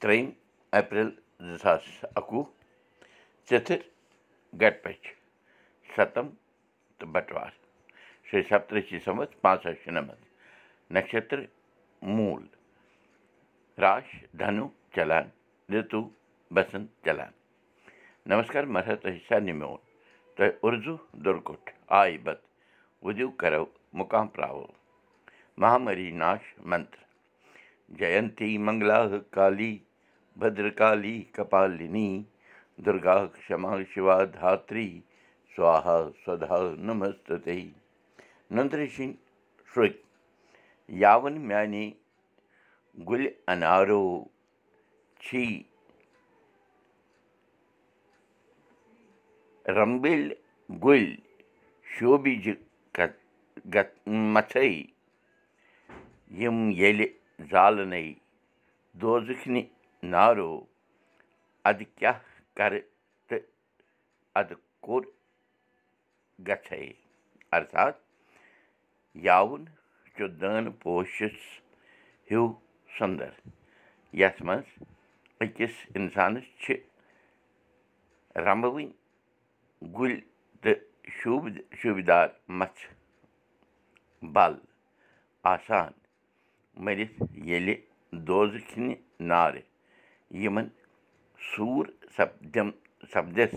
ترٛیٚیِم اپریل زٕ ساس اَکوُہ ژِتھٕر گٹپٔچ سَتم تہٕ بٹوار شیٚیہِ سَتتٕرٛشی سَمتھ پانٛژھ ساس شُنَمَتھ نَشتر موٗل راش دھنوٗ چلان رِتوٗ بسنٛت چلان تۄہہِ سارنٕے میون تۄہہِ اُردو دُرکُٹھ آی بت وُدِو کرو مُقام پراوو مہامری ناش منتر جینتی منگلا کالی بدرکالی کپالِنی دُرگا کما شِوا دھاتری سوہا سدا نمست نندرِ سِنٛدۍ شرٛوٚتۍ یاوَن میٛانہِ گُلہِ انارو چھی رمبٕلۍ گُلۍ شوبِجہِ مژھے یِم ییٚلہِ زالنَے دوزٕکھنہِ نارو اَدٕ کیٛاہ کَرٕ تہٕ اَدٕ کوٚر گژھے اَرتات یاوُن چھُ دٲنہٕ پوشَس ہیوٗ سُنٛدر یَتھ منٛز أکِس اِنسانَس چھِ رمبوٕنۍ گُلۍ تہٕ شوٗب شوٗبدار مژھ بل آسان مٔرِتھ ییٚلہِ دوزٕکھنہِ نارٕ سپدِس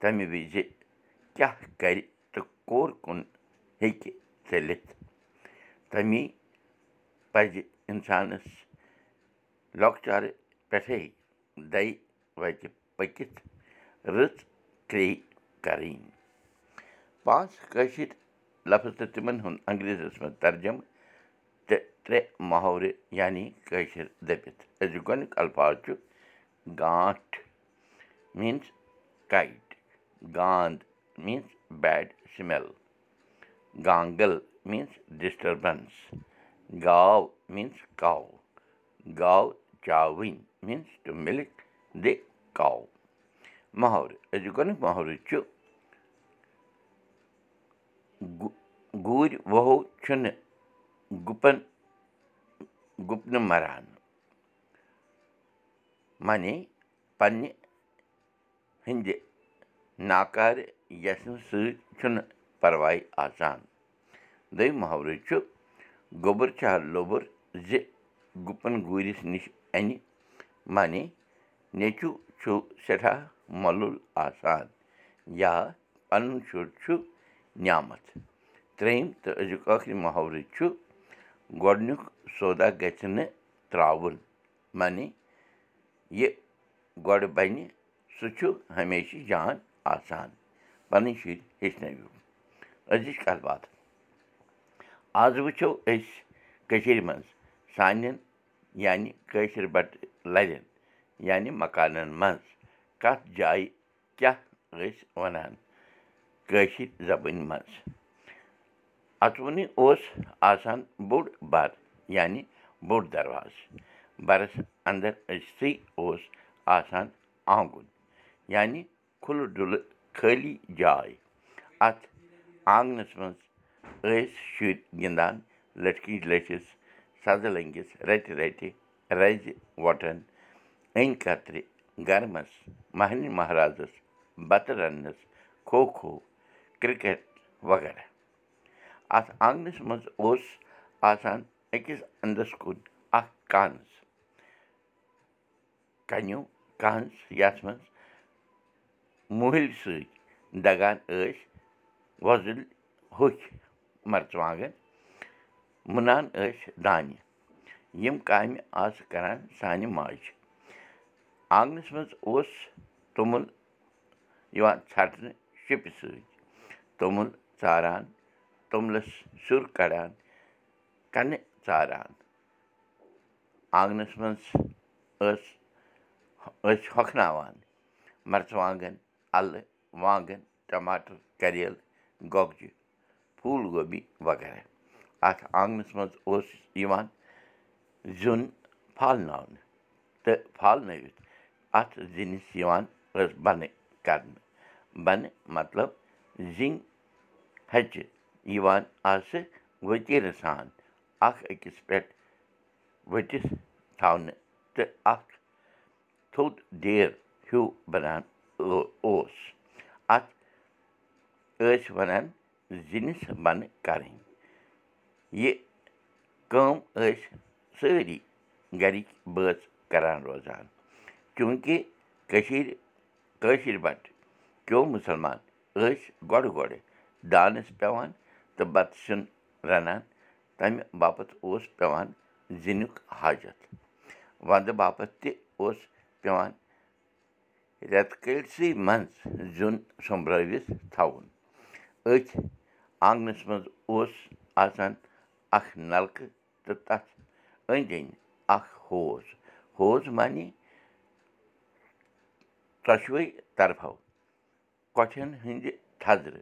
تَمہِ وِزِ کیٛاہ کَرِ تہٕ کوٚر کُن ہیٚکہِ ژٔلِتھ تَمی پَزِ اِنسانَس لۄکچارٕ پٮ۪ٹھَے دَے وَتہِ پٔکِتھ رٕژ کرٛے کَرٕنۍ پانٛژھ کٲشِر لفظ تہٕ تِمن ہُنٛد انٛگریٖزَس منٛز ترجمہٕ ترٛےٚ محورٕ یعنی کٲشِر دٔپِتھ أزیُک الفاظ چھُ گانٹھ میٖنٕز کایٹ گانٛد میٖنٕز بیڈ سِمٮ۪ل گانٛگَل میٖنٕز ڈِسٹٔربَنٕس گاو میٖنٕز کَو گاو چاوٕنۍ means to milk the cow محورٕ أزیُک محورٕ چھُ گوٗرۍ وہو چھُنہٕ گُپَن گُپنہٕ مَران معنی پنٛنہِ ہٕنٛدِ ناکارٕ یَژھنہٕ سۭتۍ چھُنہٕ پَرواے آسان دوٚیِم محورٕ چھُ گوٚبُر چھا لوٚبُر زِ گُپَن گوٗرِس نِش اَنہِ معنی نیٚچوٗ چھُ سٮ۪ٹھاہ مۄلُل آسان یا پَنُن شُر چھُ نعمت ترٛیٚیِم تہٕ أزیُک ٲخری محورٕ چھُ گۄڈنیُک سودا گژھِ نہٕ ترٛاوُن معنی یہِ گۄڈٕ بَنہِ سُہ چھُ ہمیشہِ جان آسان پَنٕنۍ شُرۍ ہیٚچھنٲوِو أزِچ کَتھ باتھ آز وٕچھو أسۍ کٔشیٖرِ منٛز سانٮ۪ن یعنی کٲشِر بَٹہٕ لَرٮ۪ن یعنی مکانَن منٛز کَتھ جایہِ کیٛاہ ٲسۍ وَنان کٲشِر زَبٲنۍ منٛز اَژوُنُے اوس آسان بوٚڑ بَر یعنی بوٚڑ دَرواز بَرَس اَنٛدَر أژتھٕے اوس آسان آنٛگُن یعنی کھُلہٕ ڈُلہٕ خٲلی جاے اَتھ آنٛگنَس منٛز ٲسۍ شُرۍ گِنٛدان لٔٹھکِچ لٔٹھِس سَزٕ لٔنٛگِس رَٹہِ رَٹہِ رَزِ وۄٹَن أنۍ کَترِ گَرمَس مہرنہِ مہرازَس بَتہٕ رَننَس کھو کھو کِرکَٹ وغیرہ اَتھ آنٛگنَس منٛز اوس آسان أکِس اَنٛدَس کُن اَکھ کَنٛز کَنیوٗ کَنٛز یَتھ منٛز مۄہِلۍ سۭتۍ دَگان ٲسۍ وۄزٕلۍ ہوٚکھۍ مَرژٕوانٛگَن مُنان ٲسۍ دانہِ یِم کامہِ آسہٕ کَران سانہِ ماجہِ آنٛگنَس منٛز اوس توٚمُل یِوان ژھَٹنہٕ شِپہِ سۭتۍ توٚمُل ژاران توٚملَس سیُر کَڑان کَنہِ ژاران آنٛگنَس منٛز ٲس ٲسۍ ہۄکھناوان مَرژٕوانٛگَن اَلہٕ وانٛگَن ٹماٹر کَریلہٕ گۄگجہِ پھوٗل گوبی وغیرہ اَتھ آنٛگنَس منٛز اوس یِوان زیُن پھالناونہٕ تہٕ پھالنٲوِتھ اَتھ زِنِس یِوان ٲس بَنہٕ کَرنہٕ بَنہٕ مطلب زِنۍ ہَچہِ یِوان آسہٕ ؤتیٖرٕ سان اَکھ أکِس پٮ۪ٹھ ؤٹِتھ تھاونہٕ تہٕ اَکھ تھوٚد ڈیر ہیوٗ بَنان اوس اَتھ ٲسۍ وَنان زِنِس بَنہٕ کَرٕنۍ یہِ کٲم ٲسۍ سٲری گَرِکۍ بٲژ کَران روزان چوٗنٛکہِ کٔشیٖرِ کٲشِر بَٹہٕ کیٚو مُسلمان ٲسۍ گۄڈٕ گۄڈٕ دانَس پٮ۪وان تہٕ بَتہٕ سیُن رَنان تَمہِ باپَتھ اوس پٮ۪وان زِنیُک حاجت۔ وَندٕ باپَتھ تہِ اوس پٮ۪وان رٮ۪تہٕ کٲلۍسٕے منٛز زیُن سوٚمبرٲوِتھ تھاوُن۔ أتھۍ آنٛگنَس منٛز اوس آسان اَکھ نَلکہٕ تہٕ تَتھ أنٛدۍ أنٛدۍ اَکھ ہوز۔ ہوز معنی ژۄشوَے طرفو کۄٹھٮ۪ن ہٕنٛدِ تھَزرٕ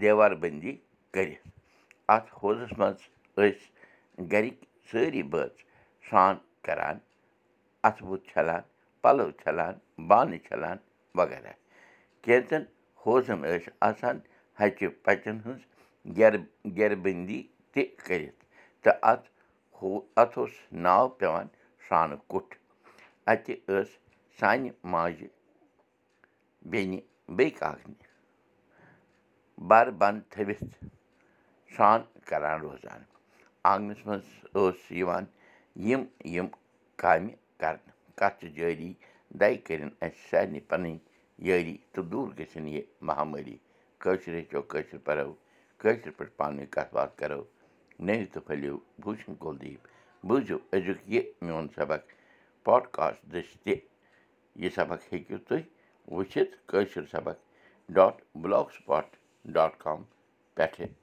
دیوار بٔنٛدی کٔرِتھ اَتھ ہوزَس منٛز ٲسۍ گَرِکۍ سٲری بٲژ سرٛان کَران اَتھٕ بُتھ چھَلان پَلو چھَلان بانہٕ چھَلان وغیرہ۔ کینٛژَن ہوزَن ٲسۍ آسان ہَچہِ پَچَن ہٕنٛز گَرٕ گَرِ بٔنٛدی تہِ کٔرِتھ تہٕ اَتھ ہو اَتھ اوس ناو پٮ۪وان سرٛانہٕ کُٹھ۔ اَتہِ ٲس سانہِ ماجہِ بیٚنہِ بیٚیہِ کاکنہِ بَرٕ بنٛد تھٲوِتھ سرٛان کَران روزان آنٛگنَس منٛز ٲس یِوان یِم یِم کامہِ کَرنہٕ کَتھ چھِ جٲری دَے کٔرِنۍ اَسہِ سارنٕے پَنٕنۍ یٲری تہٕ دوٗر گٔژھِنۍ یہِ مہامٲری کٲشِر ہیٚچھو کٲشِر پَرو کٲشِر پٲٹھۍ پانہٕ ؤنۍ کَتھ باتھ کَرو نٔو تہٕ پھٔلِو بوٗشن کُلدیٖپ بوٗزِو أزیُک یہِ میون سبق پاڈکاسٹ دٔسۍ تہِ یہِ سبق ہیٚکِو تُہۍ وٕچھِتھ کٲشِر سبق dot blog spot dot com پٮ۪ٹھٕ